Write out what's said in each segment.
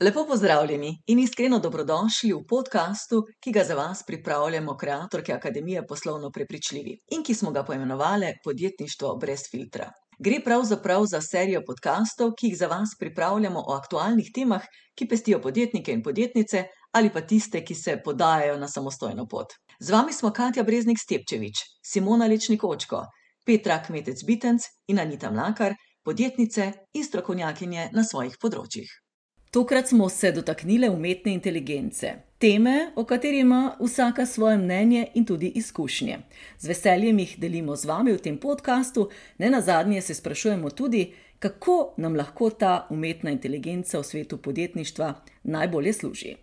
Lepo pozdravljeni in iskreno dobrodošli v podkastu, ki ga za vas pripravljamo ustvarjalke Akademije Poslovno Prepričljivi in ki smo ga poimenovali Podjetništvo brez filtra. Gre pravzaprav za serijo podkastov, ki jih za vas pripravljamo o aktualnih temah, ki pestijo podjetnike in podjetnice ali pa tiste, ki se podajajo na samostojno pot. Z vami smo Katja Breznik Stepčevič, Simona Lečnik Očko, Petra Kmetec Bitenc in Anita Mlakar, podjetnice in strokovnjakinje na svojih področjih. Tokrat smo se dotaknili umetne inteligence, teme, o kateri ima vsaka svoje mnenje in tudi izkušnje. Z veseljem jih delimo z vami v tem podkastu, ne nazadnje se sprašujemo tudi, kako nam lahko ta umetna inteligenca v svetu podjetništva najbolje služi.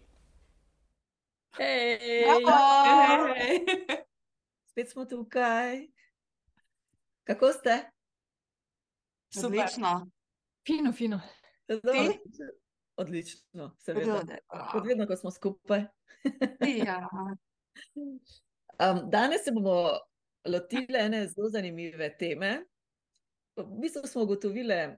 Hej, hej. Spet smo tukaj. Kako ste? Odlično. Fino, fino. Dobro. Odlično, seveda. Kot vedno, ko smo skupaj. ja. um, danes se bomo lotili ene zelo zanimive teme. V bistvu smo ugotovili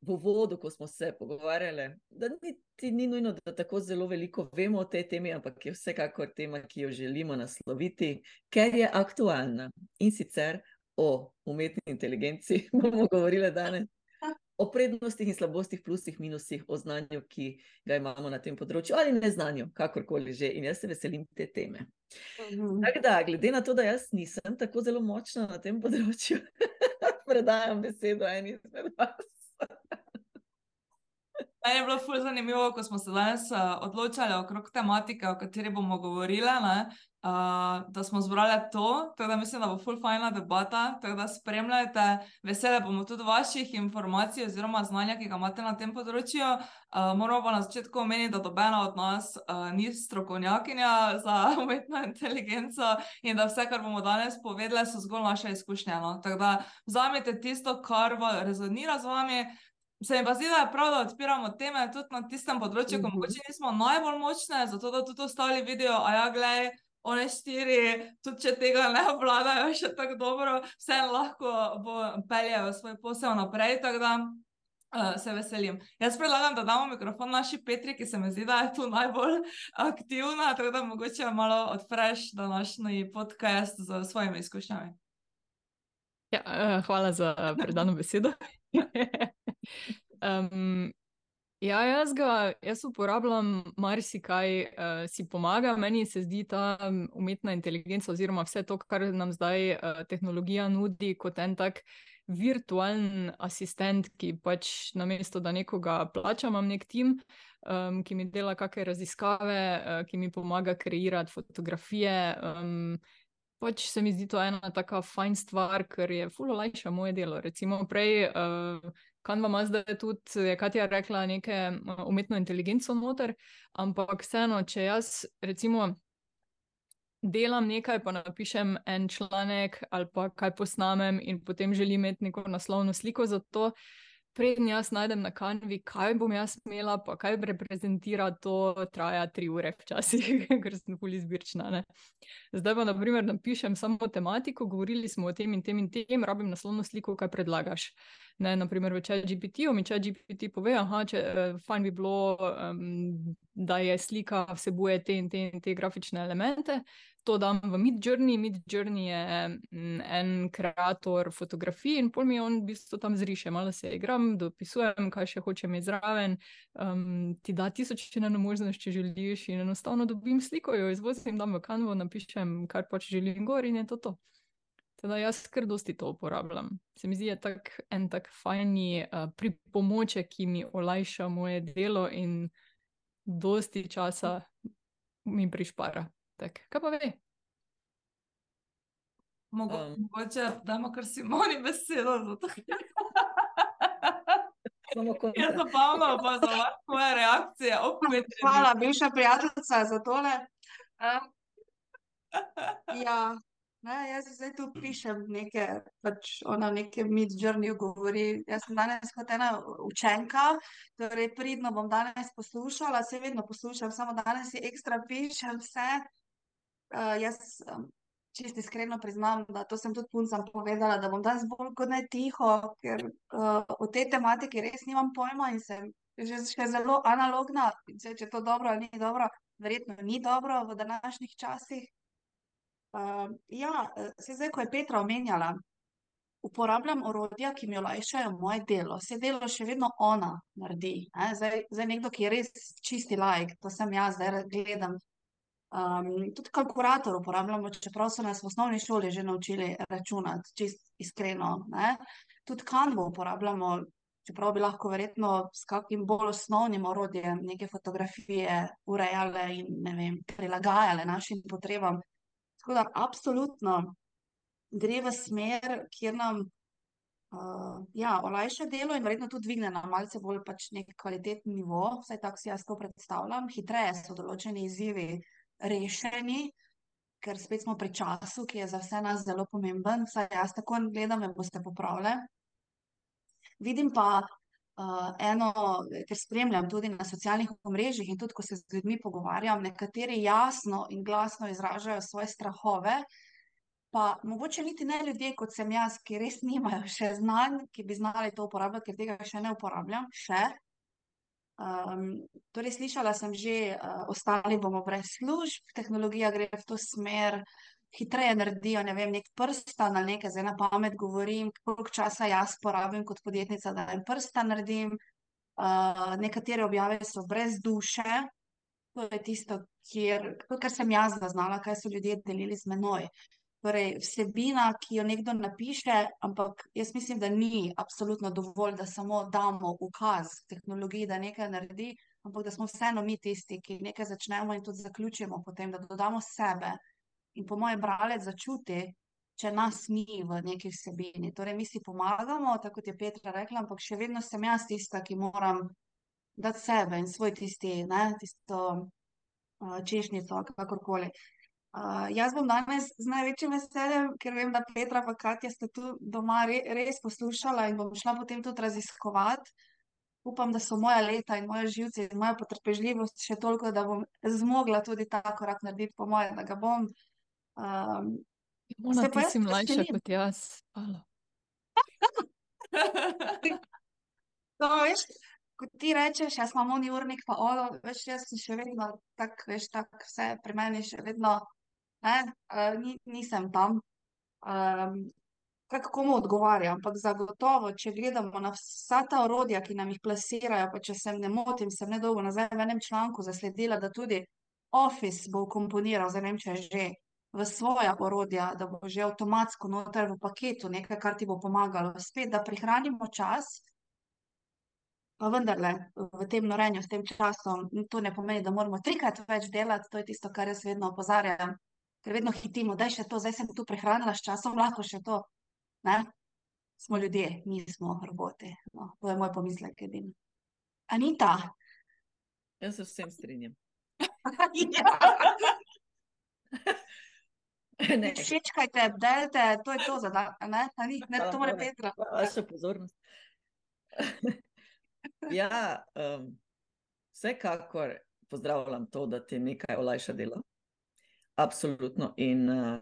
v uvodu, ko smo se pogovarjali, da niti ni nujno, da tako zelo veliko vemo o tej temi, ampak je vsekakor tema, ki jo želimo nasloviti, ker je aktualna. In sicer o umetni inteligenci bomo govorili danes o prednostih in slabostih, plusih, minusih, o znanju, ki ga imamo na tem področju, ali ne znanju, kakorkoli že. In jaz se veselim te teme. Mhm. Tako da, glede na to, da jaz nisem tako zelo močna na tem področju, predajam besedo eni izmed vas. Meni je bilo zelo zanimivo, ko smo se danes uh, odločali okrog tematike, o kateri bomo govorili, uh, da smo zbrali to. Da mislim, da bo full fajna debata, tako da spremljajte. Vesele bomo tudi vaših informacij oziroma znanja, ki ga imate na tem področju. Uh, moramo pa na začetku omeniti, da dobena od nas uh, ni strokovnjakinja za umetno inteligenco in da vse, kar bomo danes povedali, so zgolj naše izkušnje. No? Tako da vzamete tisto, kar rezonira z vami. Se mi pa zdi, da je prav, da odpiramo teme tudi na tistem področju, ko mhm. mogoče nismo najbolj močne, zato da tudi ostali vidijo, a ja, gledaj, one štiri, tudi če tega ne obvladajo še tako dobro, vse lahko peljejo svoj posel naprej. Tako da uh, se veselim. Jaz predlagam, da damo mikrofon naši Petri, ki se mi zdi, da je tu najbolj aktivna, tako da mogoče malo odpreš današnji podcast z svojimi izkušnjami. Ja, uh, hvala za predano besedo. Um, ja, jaz ga jaz uporabljam, marsikaj uh, si pomaga. Meni se zdi ta umetna inteligenca, oziroma vse to, kar nam zdaj uh, tehnologija nudi, kot en tak virtualen asistent, ki pač na mesto, da nekoga plačam, imam nek tim. Um, ki mi dela kakšne raziskave, uh, ki mi pomaga kreirati fotografije, um, Pač se mi zdi to ena tako fajn stvar, ker je fulo lajša moje delo. Recimo prej, uh, kan vam zdaj tudi, je Katja rekla, neke uh, umetno inteligenco noter, ampak vseeno, če jaz recimo delam nekaj, pa napišem en članek ali pa kaj posnamem in potem želim imeti neko naslovno sliko za to, uh, Preden jaz najdem na kanvi, kaj bom jaz imela, pa kaj reprezentira, to traja tri ure, včasih, ker sem poli zbirčna. Zdaj pa, na primer, napišem samo tematiko, govorili smo o tem in tem in tem, rabim naslovno sliko, kaj predlagaš. Ne, naprimer, v čat GPT, mi čat GPT pove, aha, če uh, fajn bi bilo, um, da je slika vsebuje te in te in te grafične elemente, to dam v Mid Journey. Mid Journey je mm, en kreator fotografij in pol mi on v bistvu tam zriše, malo se igram, dopisujem, kaj še hočem izraven. Um, ti da tisoč ena možnost, če želiš, in enostavno dobim sliko, jo izvozim, dam v kanvo, napišem, kar pač želim gor in je to to. Teda jaz kar dosti to uporabljam. Se mi zdi, da je tak, en tak fajni uh, pripomoček, ki mi olajša moje delo in dosti časa mi prišpara. Tak, kaj pa ve? Mogo, um, mogoče da imamo kar si moni besedo za to. Jaz sem pa pa za tvoje reakcije. Hvala, bivša prijateljica, za tole. Um, ja, ne, jaz zdaj tu pišem nekaj, pač ona v nekem mid-journeyju govori. Jaz sem danes kot ena učenka, torej pridno bom danes poslušala, se vedno poslušam, samo danes si ekstra pišem vse. Uh, jaz um, čisto iskreno priznam, da to sem tudi puncem povedala, da bom danes bolj kot ne tiho, ker uh, o tej tematiki res nimam pojma in se že, še zelo analogna, če, če to dobro ali ni dobro, verjetno ni dobro v današnjih časih. Uh, ja, se zdaj, ko je Petra omenjala, uporabljam orodja, ki mi olajšajo moje delo. Vse delo še vedno ona naredi. Ne? Zdaj, zdaj nekdo, ki je res čisti lajk, to sem jaz, zdaj gledam. Um, tudi kalkulator uporabljamo, čeprav so nas v osnovni šoli že naučili računati, čist iskreno. Ne? Tudi kanvo uporabljamo, čeprav bi lahko verjetno s kakim bolj osnovnim orodjem neke fotografije urejale in ne vem, prilagajale našim potrebam. Tako da, absolutno gre v smer, kjer nam uh, ja, olajša delo in verjetno tudi dvigne na malce bolj pač nek kvaliteten nivo, vsaj tako si jaz to predstavljam. Hitreje so določeni izzivi rešeni, ker spet smo pri času, ki je za vse nas zelo pomemben. Vsaj jaz tako gledam, da boste popravili. Vidim pa uh, eno, ker spremljam tudi na socialnih omrežjih in tudi, ko se z ljudmi pogovarjam, nekateri jasno in glasno izražajo svoje strahove, pa mogoče niti ne ljudje, kot sem jaz, ki res nimajo še znanj, ki bi znali to uporabljati, ker tega še ne uporabljam. Še. Um, torej, slišala sem že, uh, ostali bomo brez služb, tehnologija gre v to smer, hitreje naredijo, ne vem, nek prstan ali nekaj, zdaj na pamet govorim, koliko časa jaz porabim kot podjetnica, da en prstan naredim. Uh, nekatere objave so brez duše, to je tisto, kjer, kar sem jaz zaznala, kaj so ljudje delili z menoj. Torej, vsebina, ki jo nekdo napiše, ampak jaz mislim, da ni absolutno dovolj, da samo damo ukaz tehnologiji, da nekaj naredi, ampak da smo vseeno mi tisti, ki nekaj začnemo in tudi zaključimo, potem da dodamo sebe. In po mojem, bralec začuti, če nas ni v neki vsebini. Torej, mi si pomagamo, tako kot je Petra rekla, ampak še vedno sem jaz tista, ki moram dati sebe in svoj tisti, ne, tisto uh, češnjico, kakorkoli. Uh, jaz bom danes z največjim veseljem, ker vem, da Petra in Katja sta tu doma re, res poslušala in bom šla potem tudi raziskovati. Upam, da so moja leta in moje živce in moja potrpežljivost še toliko, da bom zmogla tudi ta korak narediti, po moje, da ga bom. Um, Mona, ti si mlajša kot jaz. to, veš, kot ti rečeš, jaz imam oni urnik, pa olo, veš, jaz sem še vedno tak, veš, tak, vse pri meni še vedno ni, nisem tam. Um, Kako mu odgovarja, ampak zagotovo, če gledamo na vsa ta orodja, ki nam jih plasirajo, pa če se ne motim, sem nedolgo nazaj v enem članku zasledila, da tudi Office bo komponiral, ne če je že v svoja orodja, da bo že avtomatsko noter v paketu nekaj, kar ti bo pomagalo, spet, da prihranimo čas. Pa vendarle, v tem norenju, s tem časom, to ne pomeni, da moramo trikrat več delati, to je tisto, kar jaz vedno opozarjam ker vedno hitimo, da je še to, zdaj sem tu prehranila s časom, lahko še to. Ne? Smo ljudje, nismo roboti. No, to je moj pomislek, edini. Anita. Jaz se vsem strinjam. Všečkajte, delite, to je to za dan, ne? Ne, to mora Petra. Vaša pozornost. ja, um, vsekakor pozdravljam to, da ti nekaj olajša delo. Absolutno. In uh,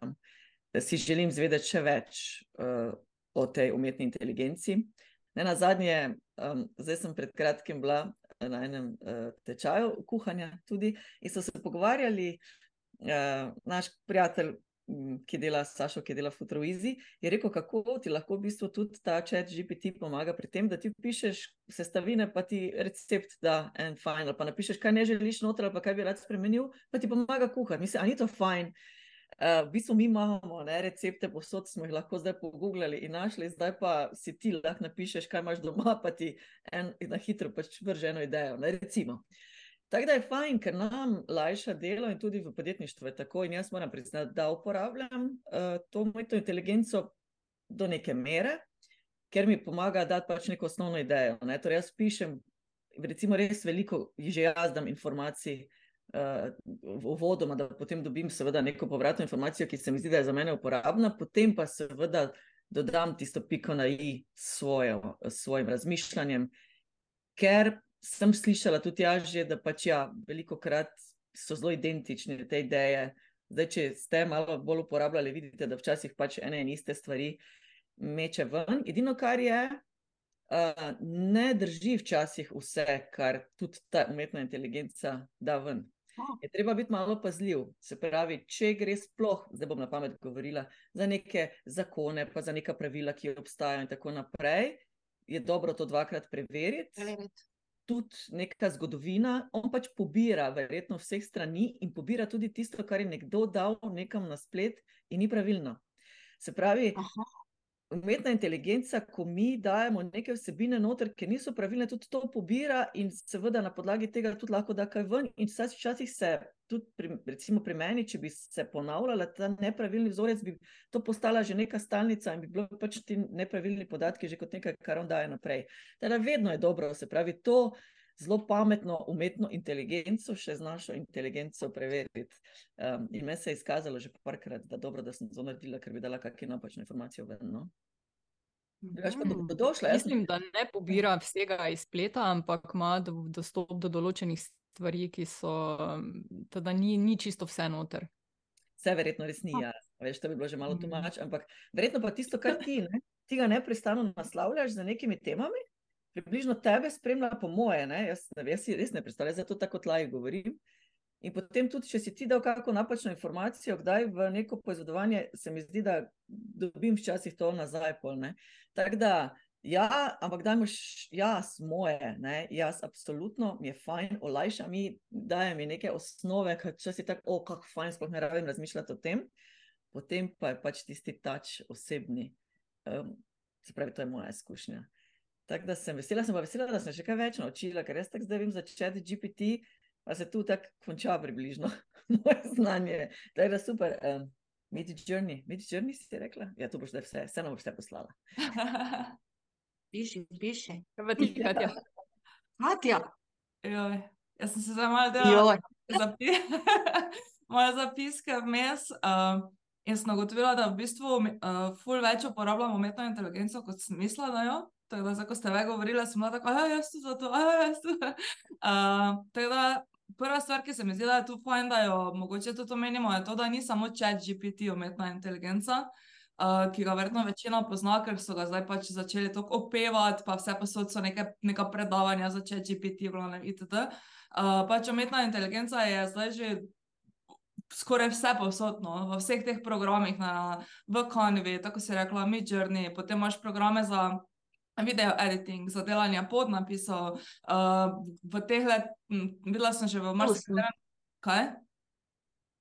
si želim zvedeti še več uh, o tej umetni inteligenci. Ne na zadnje, um, zdaj sem pred kratkim bila na enem uh, tečaju kuhanja tudi in so se pogovarjali, uh, naš prijatelj ki dela s Sašo, ki dela v Futuroizi, je rekel, kako ti lahko v bistvu tudi ta čat GPT pomaga pri tem, da ti pišeš sestavine, pa ti recept da en fajn, ali pa napišeš, kaj ne želiš noter, ali pa kaj bi rad spremenil, pa ti pomaga kuhati. Mislim, ali ni to fajn? Uh, v bistvu mi imamo ne, recepte, posod smo jih lahko zdaj pogooglali in našli, zdaj pa si ti lahko napišeš, kaj imaš doma, pa ti en, na hitro pač vrže eno idejo. Ne, recimo. Uh, Tako da je fajn, ker nam lajša delo in tudi v podjetništvu je tako. In jaz moram priznati, da uporabljam uh, to umetno inteligenco do neke mere, ker mi pomaga dati pač neko osnovno idejo. Ne? Torej, jaz pišem, recimo, res veliko, že jaz dam informacij. Uh, uvodoma, da potem dobim, seveda, neko povratno informacijo, ki se mi zdi, da je za mene uporabna, potem pa seveda dodam tisto piko na i s svojim razmišljanjem, ker sem slišala tudi jaz, že, da pač ja, veliko krat so zelo identične te ideje. Zdaj, če ste malo bolj uporabljali, vidite, da včasih pač ene in iste stvari meče ven. Edino, kar je, uh, ne drži včasih vse, kar tudi ta umetna inteligenca da ven. Je treba biti malo pazljiv. Se pravi, če gre sploh, zdaj bom na pamet govorila, za neke zakone, pa za neka pravila, ki obstajajo in tako naprej, je dobro to dvakrat preveriti. Preveriti. Tudi neka zgodovina, on pač pobira, verjetno, vseh strani in pobira tudi tisto, kar je nekdo dal nekam na splet in ni pravilno. Se pravi, Aha. umetna inteligenca, ko mi dajemo neke vsebine noter, ki niso pravilne, tudi to pobira in seveda na podlagi tega tudi lahko da kaj ven. In včasih se tudi, pri, recimo pri meni, če bi se ponavljala ta nepravilni vzorec, bi to postala že neka stalnica in bi bilo pač ti nepravilni podatki že kot nekaj, kar on daje naprej. Teda vedno je dobro, se pravi, to zelo pametno umetno inteligenco, še z našo inteligenco preveriti. Um, in meni se je izkazalo že parkrat, da dobro, da sem to naredila, ker bi dala kakšne napačne informacije ven. No? Drugače pa dobrodošla. jaz sem- Mislim, da ne pobira vsega iz spleta, ampak ima do, dostop do določenih stvari, ki so, teda ni, ni čisto vse noter. Vse verjetno res ni, ja. veš, to bi bilo že malo Mm. tumač, ampak verjetno pa tisto, kar ti, ne, ti ga neprestano naslavljaš z nekimi temami, približno tebe spremlja po moje, ne, jaz, ne, jaz si res ne predstavljam, zato tako tlaj govorim. In potem tudi, če si ti dal kakšno napačno informacijo, kdaj v neko poizvedovanje, se mi zdi, da dobim včasih to nazaj. pol, ne. Tako da, ja, ampak dajmo jaz moje, ne, jaz absolutno mi je fajn, olajša mi, daje mi neke osnove, ker če si tako, o, kako fajn, sploh ne rabim razmišljati o tem, potem pa je pač tisti tač osebni. Um, se pravi, to je moja izkušnja. Tako da sem vesela, sem pa vesela, da sem še kaj več naučila, ker jaz tako zdaj vem za chat GPT, pa se tu tako konča približno moje znanje. Tako da super. Um, Mid journey, mid journey si rekla? Ja, to boš zdaj vse, vseeno boš vse poslala. Piši, piši. Kaj pa ti, Ja. Katja? Katja. Joj, jaz sem se zdaj malo delala zapi moje zapiske vmes. Uh, in sem ugotovila, da v bistvu uh, ful več uporabljam umetno inteligenco, kot sem mislila, da jo. Tako da, zdaj, ko ste ve govorili, sem bila tako, ja, jaz tu za to, ja, jaz tu. Uh, tako da, prva stvar, ki se mi zdi, da je tu fajn, da jo mogoče tudi omenimo, je to, da ni samo chat GPT umetna inteligenca. Uh, ki ga verjetno večina pozna, ker so ga zdaj pač začeli tako opevati, pa vse posod so neke, neka predavanja za chat GPT, vlone, itd. Uh, pač umetna inteligenca je zdaj že skoraj vse posodno, v vseh teh programih, na, v Canvi, tako si rekla, Midjourney, potem imaš programe za video editing, za delanje podnapisov, uh, v teh let, videla sem že v marsikaterem, kaj?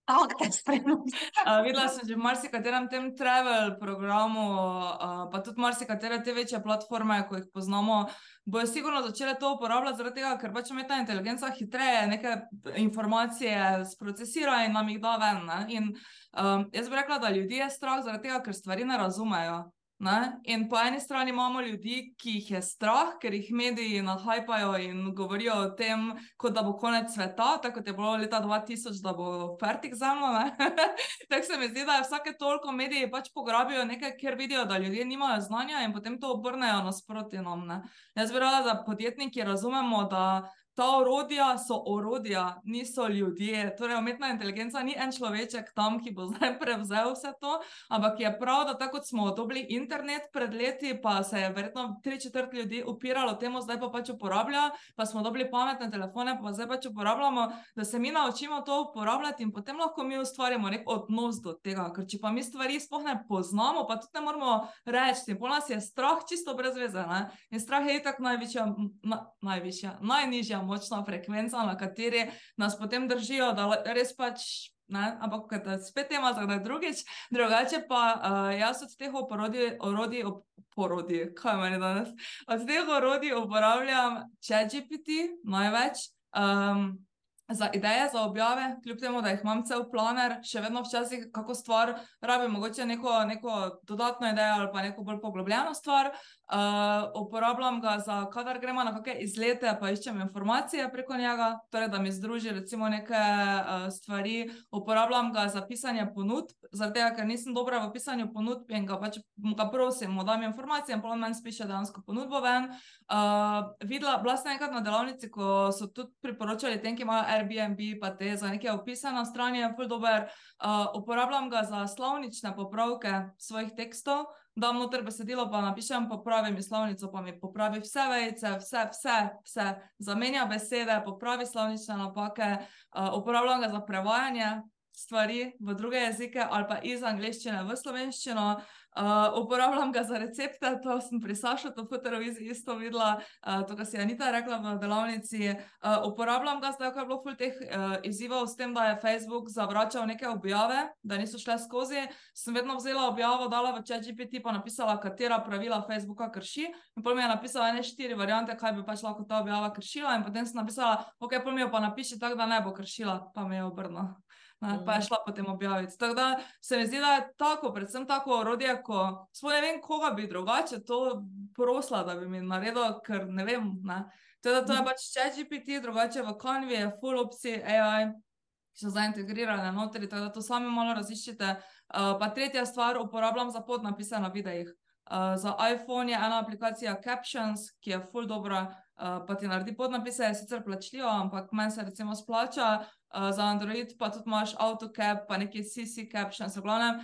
Spremljam. Uh, videla sem že v marsikaterem tem travel programu, uh, pa tudi marsikatere te večje platforme, ko jih poznamo, bojo sigurno začele to uporabljati, zaradi tega, ker pač umetna inteligenca hitreje neke informacije sprocesira in nam jih da ven. Ne? In um, jaz bi rekla, da ljudi je strah zaradi tega, ker stvari ne razumejo. Ne? In po eni strani imamo ljudi, ki jih je strah, ker jih mediji nahajpajo in govorijo o tem, da bo konec sveta, tako kot je bilo leta 2000, da bo fertik zemljo. tako se mi zdi, da vsake toliko mediji pač pograbijo nekaj, ker vidijo, da ljudje nimajo znanja in potem to obrnejo nasproti nam. Ne? Jaz bi rada, da podjetniki razumemo, da ta orodja so orodja, niso ljudje. Torej, umetna inteligenca ni en človeček tam, ki bo zdaj prevzel vse to, ampak je prav, da tako kot smo dobili internet pred leti, pa se je verjetno tri četrt ljudi upiralo temu, zdaj pa pač uporablja, pa smo dobili pametne telefone, pa zdaj pač uporabljamo, da se mi naučimo to uporabljati in potem lahko mi ustvarjamo nek odnos do tega. Ker če pa mi stvari sploh ne poznamo, pa tudi ne moramo reči, pol nas je strah čisto brez veze. Ne? In strah je itak največja, na, najvišja, najnižja močna frekvenca, na kateri nas potem držijo, da res pač. Ne? Ampak, da je spet tema za kdaj drugič. Drugače pa uh, jaz od teh orodij, orodij, orodij, kaj meni danes, od teh orodij uporabljam ChatGPT največ. Um, Za ideje, za objave, kljub temu, da jih imam cel planer, še vedno včasih kako stvar rabim, mogoče neko, neko dodatno idejo ali pa neko bolj poglobljeno stvar. Uh, uporabljam ga za, kadar gremo na kakšne izlete, pa iščem informacije preko njega, torej da mi združi recimo neke uh, stvari. Uporabljam ga za pisanje ponudb, zaradi tega, ker nisem dobra v pisanju ponudb in ga pač ga prosim, mu dam informacije in on meni spiše dejansko ponudbo ven. Uh, videla, bila sem enkrat na delavnici, ko so tudi priporočali tem, ki imajo Airbnb, pa te za neke opise na strani, je ful dober. Uh, uporabljam ga za slovnične popravke svojih tekstov. Dam noter besedilo, pa napišem, popravi mislovnico, pa mi popravi vse vejce, vse, vse, vse, zamenja besede, popravi slovnične napake, uh, uporabljam ga za prevajanje stvari v druge jezike ali pa iz angleščine v slovenščino. Uh, uporabljam ga za recepte, to sem pri Sašu, to po televiziji isto videla, uh, to, kar si Anita rekla v delavnici. Uh, uporabljam ga zdaj, ko je bilo ful teh uh, izzivov s tem, da je Facebook zavračal neke objave, da niso šle skozi. Sem vedno vzela objavo, dala v ChatGPT, pa napisala, katera pravila Facebooka krši. In potem je napisala ene štiri variante, kaj bi pač lahko ta objava kršila. In potem sem napisala, ok, potem jo pa napiši tako, da ne bo kršila, pa mi je obrnila ne, pa je šla potem objaviti. Tako da se mi zdi, da je tako, predvsem tako orodje, ko sploh ne vem, koga bi drugače to prosila, da bi mi naredil, ker ne vem. Ne. Teda to je mhm. pač ChatGPT, drugače v Canvi je full opsi AI. So zaintegrirane notri, tako da to sami malo raziščite. Uh, pa tretja stvar, uporabljam za podnapise na videih. Uh, za iPhone je ena aplikacija Captions, ki je full dobra, uh, pa ti naredi podnapise, je sicer plačljivo, ampak meni se recimo splača. Uh, za Android pa tudi imaš AutoCap, pa neki CC Captions. Glavnem,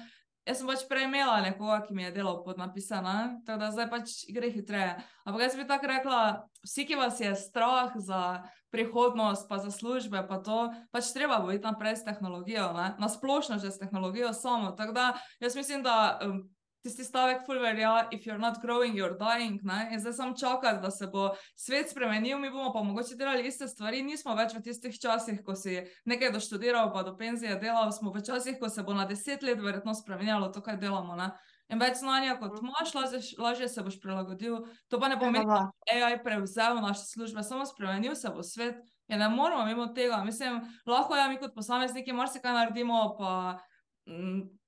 jaz sem pač prej imela nekoga, ki mi je delal podnapise, tako da zdaj pač gre hitreje. Ampak jaz bi tako rekla, vsi, ki vas je strah za prihodnost, pa za službe, pa to, pač treba bo iti naprej s tehnologijo, ne? na splošno že s tehnologijo samo. Tako da jaz mislim, da. Um, tisti stavek, full verja, if you're not growing, you're dying. Ne? In zdaj sem čakal, da se bo svet spremenil, mi bomo pa mogoče delali iste stvari. Nismo več v tistih časih, ko si nekaj doštudiral, pa do penzije delal, smo v časih, ko se bo na deset let verjetno spremenjalo to, kaj delamo. Ne? In več znanja, kot mhm. imaš, lažje, lažje se boš prilagodil. To pa ne pomeni, da bo AI prevzel naše službe, samo spremenil se bo svet. Ja, ne moramo mimo tega. Mislim, lahko ja, mi kot posamezniki marsikaj naredimo, pa mm,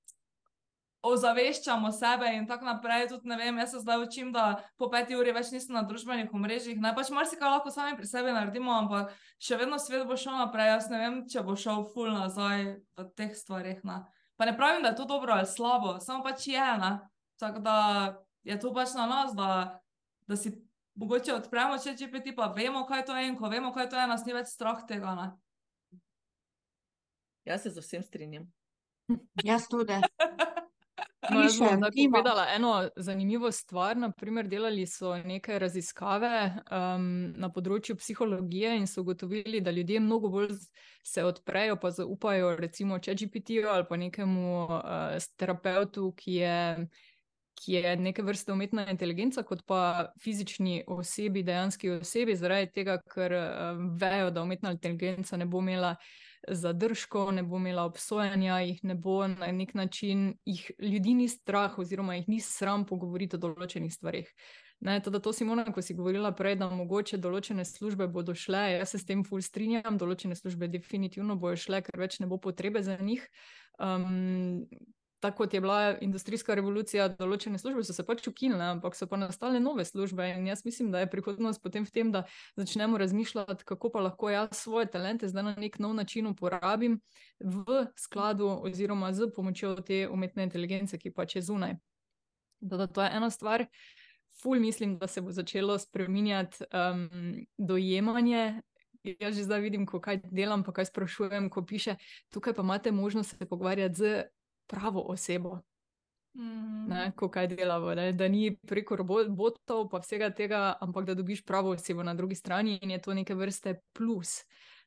ozaveščamo sebe in tako naprej. Tudi, ne vem, jaz se zdaj učim, da po peti uri več nisem na družbenih omrežjih. Ne pač marsikaj lahko sami pri sebi naredimo, ampak še vedno svet bo šel naprej. Jaz ne vem, če bo šel ful nazaj v teh stvarih. Ne. Pa ne pravim, da je to dobro ali slabo, samo pač je ena. Tako da je to pač na nas, da, da si mogoče odpremo, če če peti pa vemo, kaj to je in ko vemo, kaj to je, nas ni več strah tega. Ne. Jaz se z vsem strinjam. Jaz tudi. No, jaz bom povedala eno zanimivo stvar. Naprimer, delali so neke raziskave um, na področju psihologije in so ugotovili, da ljudje mnogo bolj se odprejo, pa zaupajo, recimo, če GPT-ju ali pa nekemu uh, terapeutu, ki je. Ki je neke vrste umetna inteligenca, kot pa fizični osebi, dejanski osebi, zaradi tega, ker uh, vejo, da umetna inteligenca ne bo imela uh, zadržkov, ne bo imela obsojanja, jih ne bo na nek način, jih ljudi ni strah, oziroma jih ni sram pogovoriti o določenih stvarih. Ne, to, to si moram, ko si govorila prej, da mogoče določene službe bodo šle. Jaz se s tem ful strinjam, določene službe definitivno bodo šle, ker več ne bo potrebe za njih. Um, tako kot je bila industrijska revolucija, določene službe so se pač ukinile, ampak so pa nastale nove službe. In jaz mislim, da je prihodnost potem v tem, da začnemo razmišljati, kako pa lahko jaz svoje talente zdaj na nek nov način uporabim v skladu oziroma z pomočjo te umetne inteligence, ki pač je zunaj. Da, da to je ena stvar. Ful mislim, da se bo začelo spreminjati um, dojemanje. Jaz že zdaj vidim, ko kaj delam, pa kaj sprašujem, ko piše, tukaj pa imate možnost se pogovarjati z pravo osebo. Mm. Ne, ko kaj delamo, ne? da ni preko robotov, pa vsega tega, ampak da dobiš pravo osebo na drugi strani in je to neke vrste plus.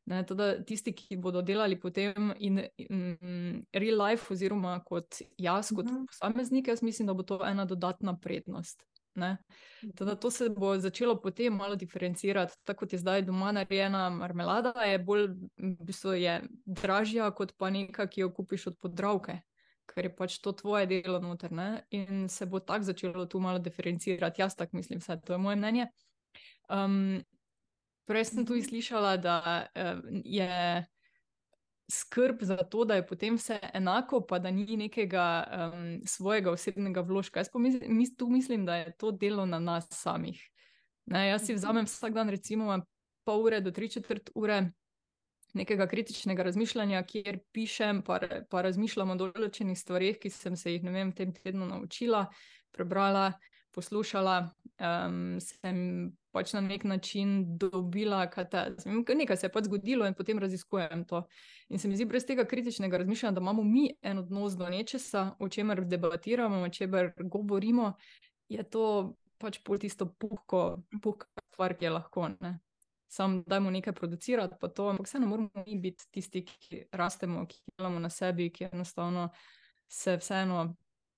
Ne, teda, tisti, ki bodo delali potem in, in real life, oziroma kot jaz, kot mm. posameznik, jaz mislim, da bo to ena dodatna prednost. Teda, to se bo začelo potem malo diferencirati. Tako kot je zdaj doma narejena marmelada, je bolj v bistvu, je dražja kot pa nekaj, ki jo kupiš od podravke ker je pač to tvoje delo noter. Ne? In se bo tako začelo tu malo diferencirati. Jaz tako mislim, vse to je moje mnenje. Um, prej sem tudi slišala, da uh, je skrb za to, da je potem vse enako, pa da ni nekega um, svojega osebnega vložka. Jaz pomislim, mis, tu mislim, da je to delo na nas samih. Ne, jaz si vzamem vsak dan, recimo, pol ure do tri četrt ure nekega kritičnega razmišljanja, kjer pišem, pa, pa razmišljam o določenih stvarih, ki sem se jih v tem tednu naučila, prebrala, poslušala. um, sem pač na nek način dobila kataz. Nekaj se je pač zgodilo in potem raziskujem to. In se mi zdi, brez tega kritičnega razmišljanja, da imamo mi en odnos do nečesa, o čemer debatiramo, o čemer govorimo, je to pač pol tisto puhko, puhko stvar, ki je lahko. Ne? Sam dajmo nekaj producirati, pa to, ampak vse ne moramo biti tisti, ki rastemo, ki delamo na sebi, ki enostavno se vseeno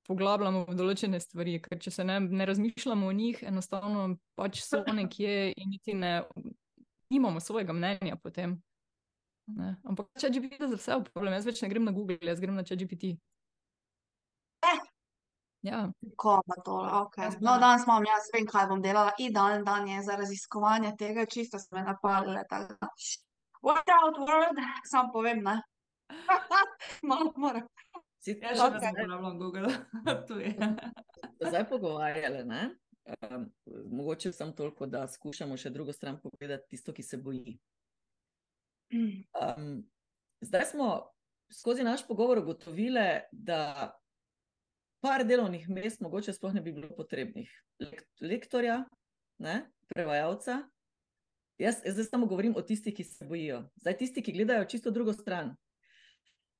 poglabljamo v določene stvari, ker če se ne, ne razmišljamo o njih, enostavno pač so nekje in niti ne imamo svojega mnenja potem. Ne. Ampak če vidiš za vse, problem, jaz več ne grem na Google, jaz grem na ChatGPT. Eh. Ja. Pa to, okay. No, danes imam jaz, vem, kaj bom delala. Idealen dan je za raziskovanje tega, čisto se me napalile. Watch out, world, sam povem, ne. Malo moram. Ja, še okay. ne uporabljam Google. Zdaj pogovarjali, ne? Um, mogoče sem toliko, da skušamo še drugo stran pogledati, tisto, ki se boji. Um, zdaj smo skozi naš pogovor ugotovili, da par delovnih mest mogoče sploh ne bi bilo potrebnih. Lektorja, ne? prevajalca. Jaz, jaz zdaj samo govorim o tistih, ki se bojijo. Zdaj tisti, ki gledajo čisto drugo stran.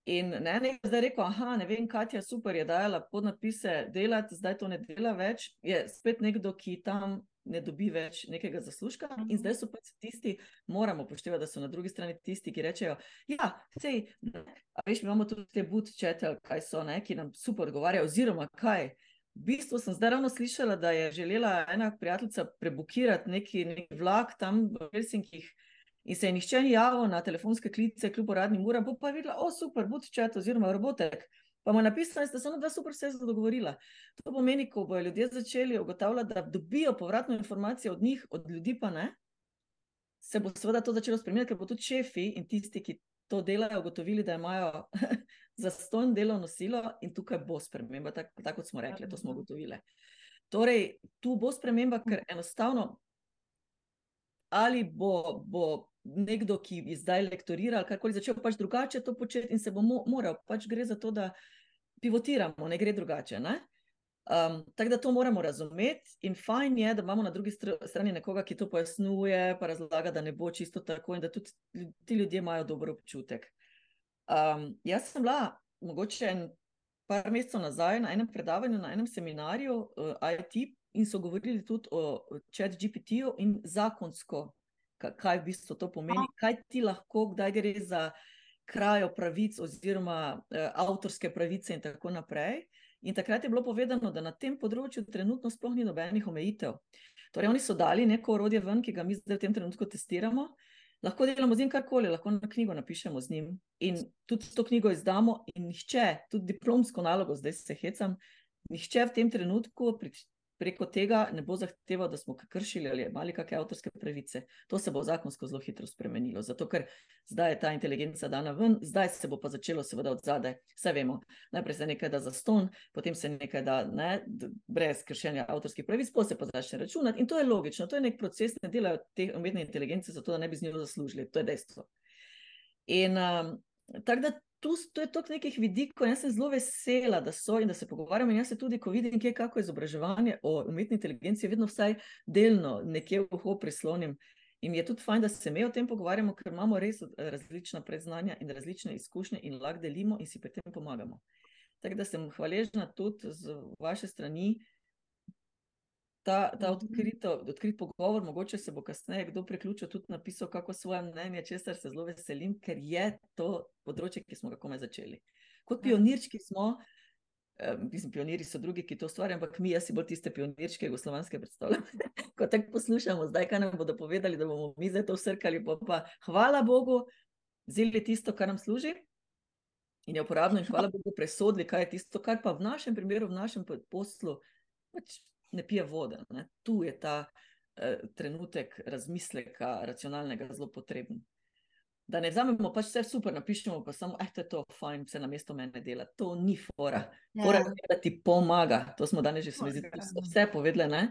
In ne, ne, zdaj rekel, aha, ne vem, Katja, super je dajala podnapise delati, zdaj to ne dela več, je spet nekdo, ki tam ne dobi več nekega zaslužka. In Mhm. zdaj so pač tisti, moramo upoštevati, da so na drugi strani tisti, ki rečejo, ja, sej, veš, mi imamo tudi te budčete, kaj so, ne, ki nam super odgovarjajo, oziroma kaj. V bistvu sem zdaj ravno slišala, da je želela ena prijateljica prebukirati neki, neki vlak tam v Helsinkih, In se je nihče ni javil na telefonske klice, kljub uradnim uram, pa, pa je videla, o super, bud čet oziroma robotek. Pa mu je napisala, da sta ona dva super se dogovorila. To pomeni, ko bodo ljudje začeli ugotavljati, da dobijo povratno informacijo od njih, od ljudi pa ne, se bo seveda to začelo spremenjati, ker bo tudi šefi in tisti, ki to delajo, ugotovili, da imajo zastonj delovno silo in tukaj bo sprememba, tako tak, kot smo rekli, to smo ugotovili. Torej, tu bo sprememba, ker enostavno ali bo, bo nekdo, ki je zdaj lektoriral, karkoli začel pač drugače to početi in se bo mo moral, pač gre za to, da pivotiramo, ne gre drugače. Ne? Um, tako da to moramo razumeti, in fajn je, da imamo na drugi str strani nekoga, ki to pojasnjuje, pa razlaga, da ne bo čisto tako, in da tudi ti ljudje imajo dober občutek. Um, jaz sem bila mogoče en par mesecev nazaj na enem predavanju, na enem seminarju uh, IT, in so govorili tudi o ChatGPT-ju in zakonsko, kaj v bistvu to pomeni, kaj ti lahko, kdaj gre za krajo pravic oziroma uh, avtorske pravice in tako naprej. In takrat je bilo povedano, da na tem področju trenutno sploh ni nobenih omejitev. Torej, oni so dali neko orodje ven, ki ga mi zdaj v tem trenutku testiramo. Lahko delamo z njim karkoli, lahko na knjigo napišemo z njim in tudi to knjigo izdamo, in nihče, tudi diplomsko nalogo, zdaj se hecam, nihče v tem trenutku preko tega ne bo zahteval, da smo kršili ali imeli kakšne avtorske pravice. To se bo zakonsko zelo hitro spremenilo, zato ker zdaj je ta inteligenca dana ven, zdaj se bo pa začelo seveda od zadaj. Vse vemo, najprej se nekaj da za ston, potem se nekaj da ne, brez kršenja avtorskih pravic, potem se pa začne računati in to je logično, to je nek proces, ne delajo te umetne inteligence zato, da ne bi z njo zaslužili, to je dejstvo. In um, tako da tu, tu je toliko nekih vidikov, jaz sem zelo vesela, da so in da se pogovarjamo. Jaz se tudi, ko vidim, kje je kako izobraževanje o umetni inteligenci, vedno vsaj delno nekje v uho prislonim. In je tudi fajn, da se mi o tem pogovarjamo, ker imamo res različna predznanja in različne izkušnje in lahko delimo in si pri tem pomagamo. Tako da sem hvaležna tudi z vaše strani. Ta, ta odkrito, odkrit pogovor, mogoče se bo kasneje kdo priključil, tudi napisal kako svoje mnenje, česar se zelo veselim, ker je to področje, ki smo ga komaj začeli. Kot pionirčki smo, mislim, pioniri so drugi, ki to ustvarjajo, ampak mi, jaz si bolj tiste pionirčke, jugoslovanske predstavljam. Ko tako poslušamo, zdaj kaj nam bodo povedali, da bomo mi zdaj to vsrkali, pa, pa hvala Bogu, vzeli tisto, kar nam služi. In je uporabno, in hvala Bogu, presodili, kaj je tisto, kar pa v našem primeru, v našem poslu, pač ne pije vode. Ne? Tu je ta eh, trenutek razmisleka, racionalnega, zelo potreben. Da ne vzamemo pač vse super, napišemo pa samo, eh, to je to, fajn, vse na mesto mene dela. To ni fora. Fora je, da ti pomaga. To smo danes že zdi, vse povedali, ne?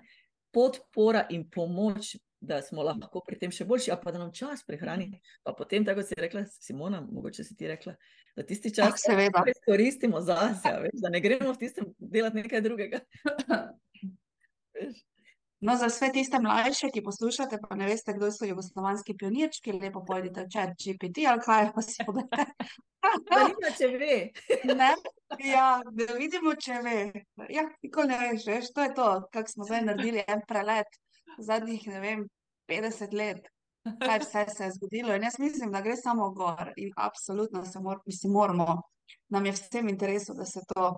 Podpora in pomoč, da smo lahko pri tem še boljši, a pa da nam čas prehrani. Pa potem, tako si rekla, Simona, mogoče si ti rekla, da tisti čas izkoristimo zase, veš, da ne gremo v tistem delati nekaj drugega. No, za vse tiste mlajše, ki poslušate, pa ne veste, kdo so jugoslovanski pionirčki, lepo pojdite v chat GPT ali kaj, pa si povedate. Zanima, če ve. Ne? Ja, da vidimo, če ve. Ja, nikoli ne veš, veš, to je to, kak smo zdaj naredili en prelet zadnjih, ne vem, 50 let. Kaj vse se je zgodilo in jaz mislim, da gre samo gor in absolutno se mor, mislim, moramo, nam je vsem interesu, da se to,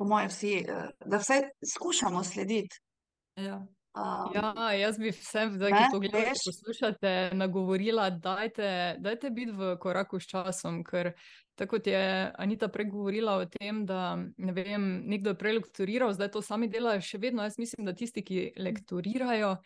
po moje vsi, eh, da vse skušamo slediti. Ja. Um, Ja, jaz bi vsem, zdaj, ki to gledate, poslušate, nagovorila, dajte, dajte biti v koraku s časom, ker tako kot je Anita pregovorila o tem, da ne vem, nekdo je prej lektoriral, zdaj to sami delajo še vedno. Jaz mislim, da tisti, ki lektorirajo,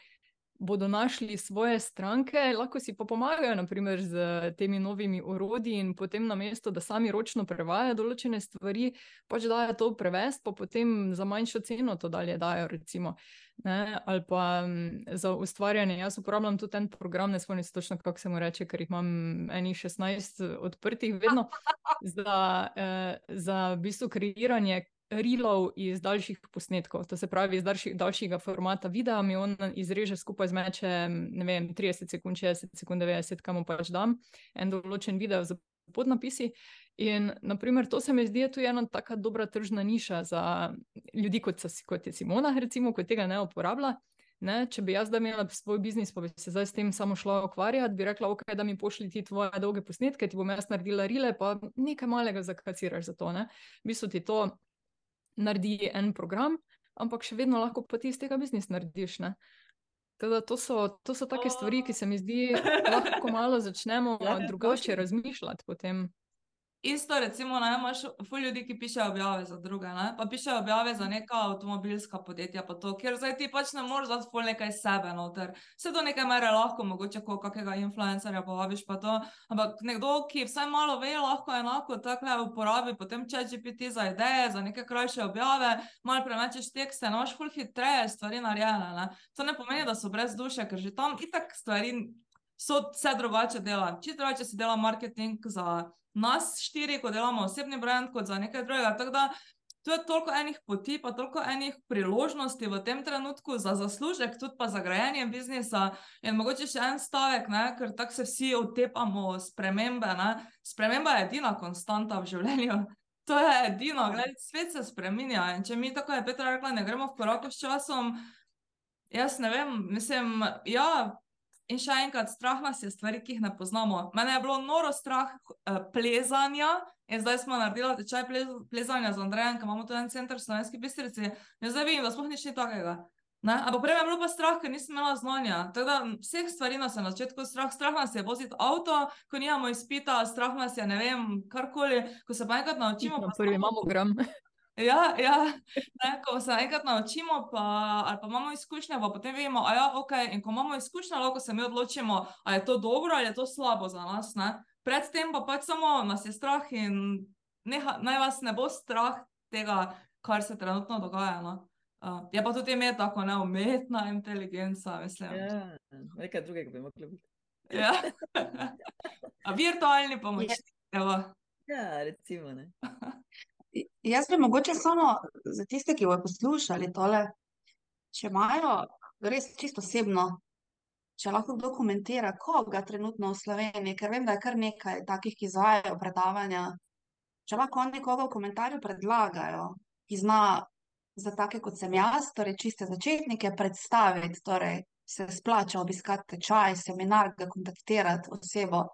bodo našli svoje stranke, lahko si pa pomagajo, naprimer, z temi novimi orodji in potem na mesto, da sami ročno prevajajo določene stvari, pač dajo to prevest, pa potem za manjšo ceno to dalje dajo, recimo. Ne, ali pa m, za ustvarjanje. Jaz uporabljam tudi en program, ne spomnim se točno, kako se mu reče, ker jih imam enih 16 odprtih, vedno za, eh, za v bistvu kreiranje reelov iz daljših posnetkov. To se pravi, iz daljšega formata videa mi on izreže skupaj zmeče, ne vem, 30 sekund, 60 sekund, 90, kam pač dam en določen video z podnapisi. In, naprimer, to se mi zdi je tudi ena tako dobra tržna niša za ljudi, kot, so, kot je Simona, recimo, ki tega ne uporablja. Ne, če bi jaz imela svoj biznis, pa bi se zdaj s tem samo šla ukvarjati, bi rekla, ok, da mi pošlji ti tvoje dolge posnetke, ti bom jaz naredila rile, pa nekaj malega zakaciraš za to. Ne. V bistvu ti to naredi en program, ampak še vedno lahko pa ti iz tega biznis narediš. Ne. Tako da to so, to so take stvari, ki se mi zdi, lahko malo začnemo Ja, drugače razmišljati potem. Isto, recimo, ne, imaš ful ljudi, ki pišejo objave za druge, ne? pa pišejo objave za neka avtomobilska podjetja, pa to, ker zdaj ti pač ne moreš dati ful nekaj sebe noter. Vse do neke mere lahko, mogoče ko kakega influencerja povabiš, pa to, ampak nekdo, ki vsaj malo ve, lahko enako takle uporabi potem ChatGPT za ideje, za neke krajše objave, malo premečeš tekste, no, ful hitreje stvari narejene, ne? To ne pomeni, da so brez duše, ker že tam itak stvari so vse drugače dela. Čisto drugače se dela marketing za nas štiri, ko delamo osebni brand, kot za nekaj drugega. Tako da tu je toliko enih poti, pa toliko enih priložnosti v tem trenutku za zaslužek, tudi pa za grajenje biznisa. In mogoče še en stavek, ne, ker tako se vsi otepamo spremembe. Ne. Sprememba je edina konstanta v življenju. To je edino, gledaj, svet se spreminja in če mi, tako je Petra rekla, ne gremo v koraku s časom, jaz ne vem, mislim, ja, in še enkrat, strah nas je stvari, ki jih ne poznamo. Mene je bilo noro strah eh, plezanja in zdaj smo naredili tečaj plez, plezanja z Andrejem, ker imamo tu en center v Slovenski Bistrici in zdaj vidim, da sploh nič ni takega. Ne? Ampak prej je bilo pa strah, ker nisem imela znanja. Tako da vseh stvari nas je na začetku strah. Strah nas je voziti avto, ko nimamo izpita, strah nas je, ne vem, karkoli, ko se pa enkrat naučimo. Na pa prvi mamogram. Ja, ja. Ne, ko se enkrat naučimo, pa, ali pa imamo izkušnje, pa potem vemo, da ja, okay. in ko imamo izkušnje, lahko se mi odločimo, ali je to dobro ali je to slabo za nas. Ne. Predtem pa pač samo nas je strah in neha, naj vas ne bo strah tega, kar se trenutno dogaja. No. Uh, je pa tudi ime tako, ne umetna inteligenca, mislim. Ja, nekaj drugega bi moglo biti. Ja. A virtualni pomočnik. evo. Ja, recimo. Jaz bi mogoče samo za tiste, ki bodo poslušali tole, če imajo res čisto osebno, če lahko kdo komentira, koga trenutno v Sloveniji, ker vem, da je kar nekaj takih, ki izvajajo predavanja. Če lahko oni koga v komentarju predlagajo, ki zna za take, kot sem jaz, torej čiste začetnike, predstaviti, torej se splača obiskati tečaj, seminar, ga kontaktirati osebo,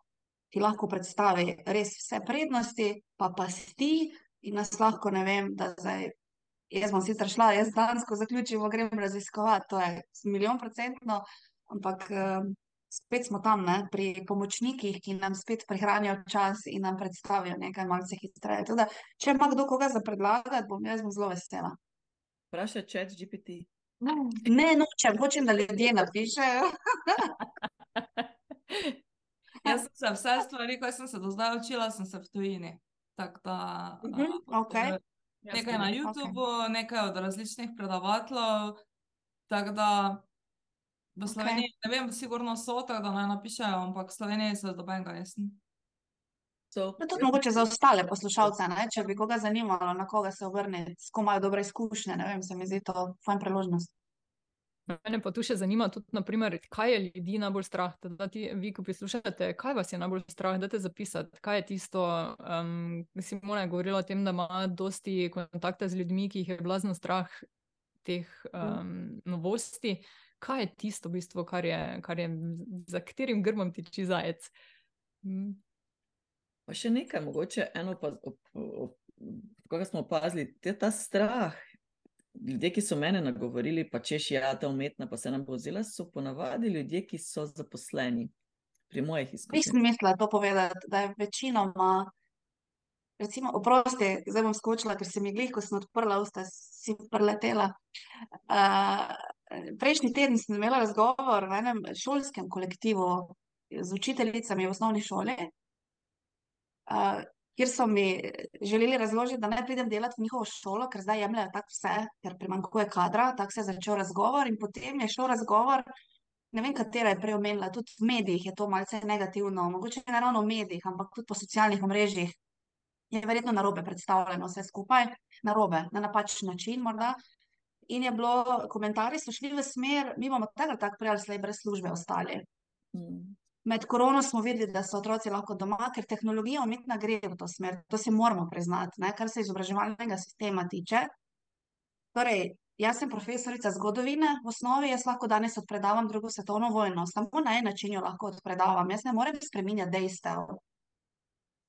ki lahko predstavi res vse prednosti, pa pasti in nas lahko, ne vem, da zdaj. Jaz bom sicer šla, jaz danes, ko zaključim, grem raziskovati, to je milijon procentno, ampak eh, spet smo tam, ne, pri pomočnikih, ki nam spet prihranijo čas in nam predstavijo nekaj malce hitreje. Tako da, če ima kdo koga za predlagati, bom jaz bom zelo vesela. Vprašaj chat GPT. Ne, nočem, hočem, da ljudje napišejo. Jaz sem se vse stvari, ko sem se do zdaj učila, sem se v tujini. Tako da. A, okej. Ja, Nekaj na YouTubu, okay. nekaj od različnih predavateljev. Tako da v. Sloveniji, okay. ne vem, sigurno so, tako da naj napišejo, ampak v Sloveniji se dobenega nisem. So, No, tudi mogoče za ostale poslušalce, ne? če bi koga zanimalo, na koga se obrniti, s kom imajo dobre izkušnje, ne vem, se mi zdi to fajn priložnost. Mene pa tu še zanima, tudi, naprimer, kaj je ljudi najbolj strah. Da ti, vi, ko poslušate, kaj vas je najbolj strah, da te zapisati, kaj je tisto. Um, Simona je govorila o tem, da ima dosti kontakta z ljudmi, ki jih je blazno strah teh um, novosti. Kaj je tisto, v bistvu, kar je, kar je, za katerim grmom tiči zajec? Mm. Pa še nekaj, mogoče eno, pa, kako smo opazili, te, ta strah. Ljudje, ki so mene nagovorili, pa češ je ja, ta umetna, pa se nam bo vzela, so ponavadi ljudje, ki so zaposleni. Pri mojih izkušnjah. Nisem mislila to povedati, da je večinoma, recimo, oprosti, zdaj bom skočila, ker se mi glih, ko sem odprla usta, si preletela. Uh, prejšnji teden sem imela razgovor v enem šolskem kolektivu z učiteljicami v osnovni šoli, uh, kjer so mi želeli razložiti, da ne pridem delati v njihovo šolo, ker zdaj jemljajo tako vse, ker primanjkuje kadra. Tako se je začel razgovor in potem je šel razgovor. Ne vem, katera je prej omenila, tudi v medijih je to malce negativno, mogoče ne ravno v medijih, ampak tudi po socialnih omrežjih je verjetno narobe predstavljeno vse skupaj, narobe, na napačen način morda. In je bilo, komentarji so šli v smer, mi bomo tako ali tako prej ali slej brez službe ostali. Mm. Med korono smo videli, da so otroci lahko doma, ker tehnologija umetna gre v to smer. To si moramo priznati, ne? kar se izobraževalnega sistema tiče. Torej, jaz sem profesorica zgodovine v osnovi, jaz lahko danes odpredavam drugo svetovno vojno. Samo na en način jo lahko odpredavam. Jaz ne morem spreminjati dejstev.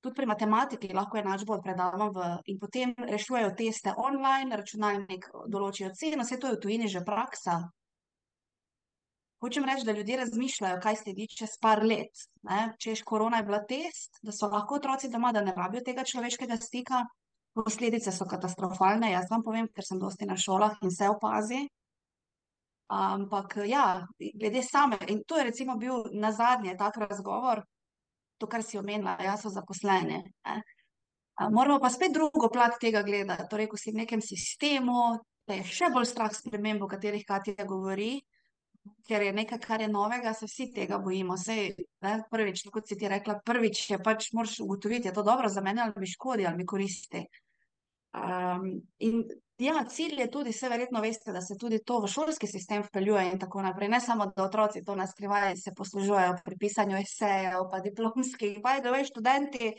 Tudi pri matematiki lahko enačbo odpredavam v, in potem rešujejo teste online, računalnik določijo ceno, vse to je v tujini že praksa. Hočem reči, da ljudje razmišljajo, kaj se di čez par let. Ne? Češ korona je bila test, da so lahko otroci doma, da ne rabijo tega človeškega stika. Posledice so katastrofalne, jaz vam povem, ker sem dosti na šolah in se opazi. Ampak ja, glede same, in to je recimo bil na zadnje tak razgovor, to, kar si omenila, jaz so zaposlene. Moramo pa spet drugo plat tega gledati. Torej, ko si v nekem sistemu, da je še bolj strah sprememb, o katerih Katja govori, ker je nekaj, kar je novega, se vsi tega bojimo. Sej, ne, prvič, kot si ti rekla, prvič je pač moraš ugotoviti, je to dobro za mene ali mi škodi ali mi koristi. Um, in ja, cilj je tudi, vse verjetno veste, da se tudi to v šolski sistem vpeljuje in tako naprej. Ne samo, da otroci to naskrivajo in se poslužujejo pri pisanju esejev, pa diplomskih, pa da veš, študenti,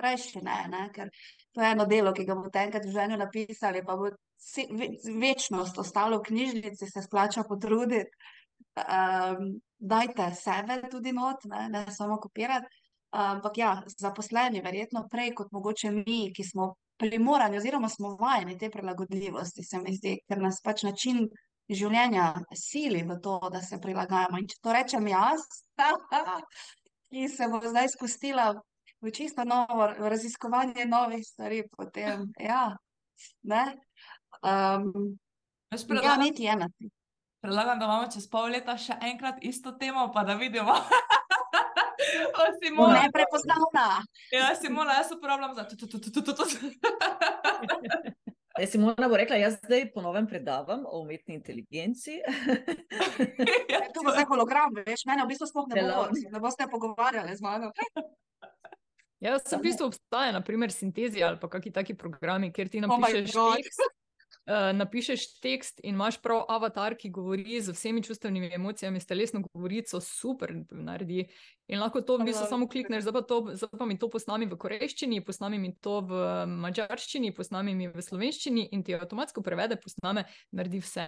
reši ne, ne, ker to je eno delo, ki ga boste enkrat v življenju napisali, pa bo večnost ostalo v knjižnici, se splača potruditi um, dajte sebe tudi not, ne, ne samo kopirati. Ampak ja, zaposleni, verjetno prej kot mogoče mi, ki smo primorani, oziroma smo vajeni te prilagodljivosti, se mi zdi, ker nas pač način življenja sili v to, da se prilagajamo. In če to rečem jaz, ki se bo zdaj spustila v čisto novo raziskovanje novih stvari, potem ja, ne. Um, ja, niti ena. Predlagam, da imamo čez pol leta še enkrat isto temo, pa da vidimo. Simona, ne prepoznavna. Ja, Simona, jaz uporabljam za to. Ja, Simona bo rekla, jaz zdaj ponovem predavam o umetni inteligenci. ja, to bo zdaj hologram, veš, mene v bistvu sploh ne bo, da boste pogovarjali z mano. Ja, v bistvu obstaja, naprimer, sintezija ali pa kakšni taki programi, kjer ti napišeš oh tekst. Uh, napišeš tekst in imaš prav avatar, ki govori z vsemi čustvenimi emocijami, s telesno govorico, super naredi. In lahko to v bistvu samo klikneš, zdaj pa, to, zdaj pa mi to posnami v korejščini, posnami mi to v mačarščini, posnami mi v slovenščini in ti avtomatsko prevede, posname, naredi vse.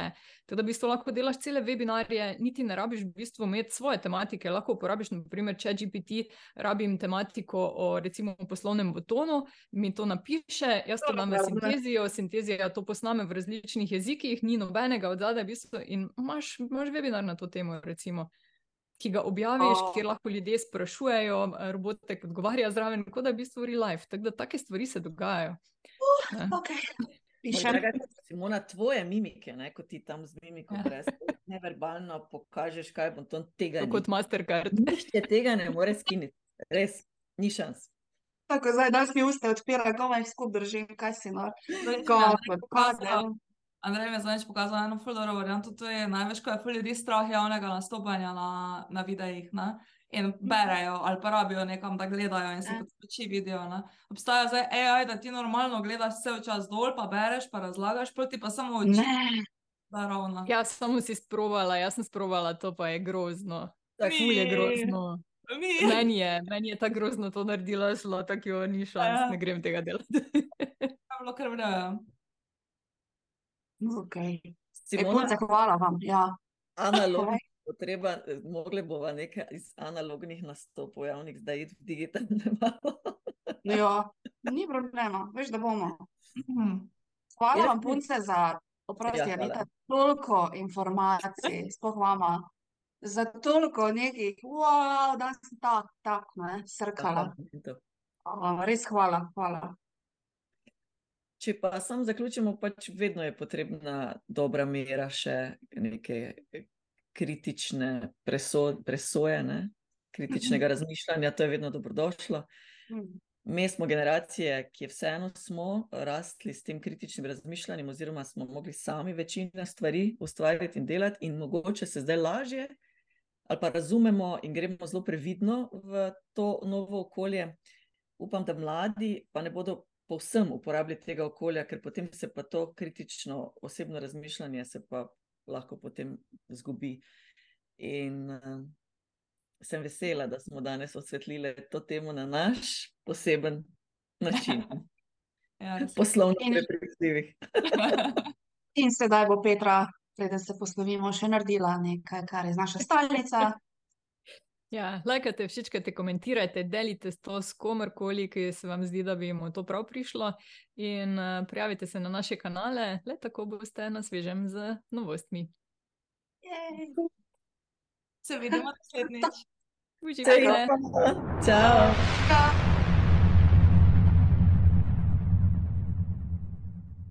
Tako da v bistvu lahko delaš cele webinarje, niti ne rabiš v bistvu imeti svoje tematike. Lahko uporabiš, naprimer, če GPT, rabim tematiko o recimo poslovnem botonu, mi to napiše, jaz to dam v sintezijo, sintezija to posname v različnih jezikih, ni nobenega od zadaj, v bistvu, in imaš, imaš webinar na to temo. Recimo ki ga objaviš, oh. kjer lahko ljudje sprašujejo, robotek odgovarja zraven, kot da je v bistvu real life. Tako da take stvari se dogajajo. Uh, okay. Simona, tvoje mimike, ne, kot ti tam z mimiko, res neverbalno pokažeš, kaj bom to tega. Kot Mastercard. Nihče tega ne more skiniti, res, ni šans. Tako zdaj, da si usta odpira, komaj skup držim, kaj si nor. Tako, kot Andrej mi je zadnjič pokazal eno fulano varianto, to je največ, ko je ful ljudi strah javnega nastopanja na, na videih. Ne? In mhm. berejo ali pa rabijo nekam, da gledajo in se poči video. Ne? Obstaja zdaj AI, da ti normalno gledaš vse čas dol, pa bereš, pa razlagaš, proti pa samo oči. Naravno. Ja, samo si sprovala, jaz sem sprovala, to pa je grozno. Tako je grozno. Ni. Meni je, meni je ta grozno to naredila, šlo tako, jo ni šans, Ja. ne grem tega delati. Je bilo kar vrejo. Okay. E, Simona, punce, hvala vam. Ja. analogno potreba, mogli bova nekaj iz analognih nastopov javnih zdaj iti v digitalne malo. Ja, ni problema, veš, da bomo. Mhm. Hvala Jaz vam, punce, za oprosti, Ja, ja. Anita, toliko informacij, sploh vama, za toliko nekih, wow, da sem tak, tak, ne, srkala. Uh, res hvala, hvala. Če pa sam zaključimo, pač vedno je potrebna dobra mera še neke kritične preso, presoje, ne? kritičnega razmišljanja, to je vedno dobrodošlo. Mm. Mi smo generacije, ki vseeno smo rastli s tem kritičnim razmišljanjem, oziroma smo mogli sami večino stvari ustvarjati in delati, in mogoče se zdaj lažje ali pa razumemo in gremo zelo previdno v to novo okolje. Upam, da mladi pa ne bodo povsem uporabljali tega okolja, ker potem se pa to kritično osebno razmišljanje se pa lahko potem zgubi. In uh, sem vesela, da smo danes osvetlili to temo na naš poseben način, Ja, poslovno In- prepričljivih. In sedaj bo Petra, preden se poslovimo, še naredila nekaj, kar je naša stalnica. Ja, lajkate, všečkate, komentirajte, delite to s komerkoli, ki se vam zdi, da bi mu to prav prišlo. In uh, prijavite se na naše kanale, le tako boste na svežem z novostmi. Jej. Se vidimo naslednjič. Uživajte! Ciao! Ja.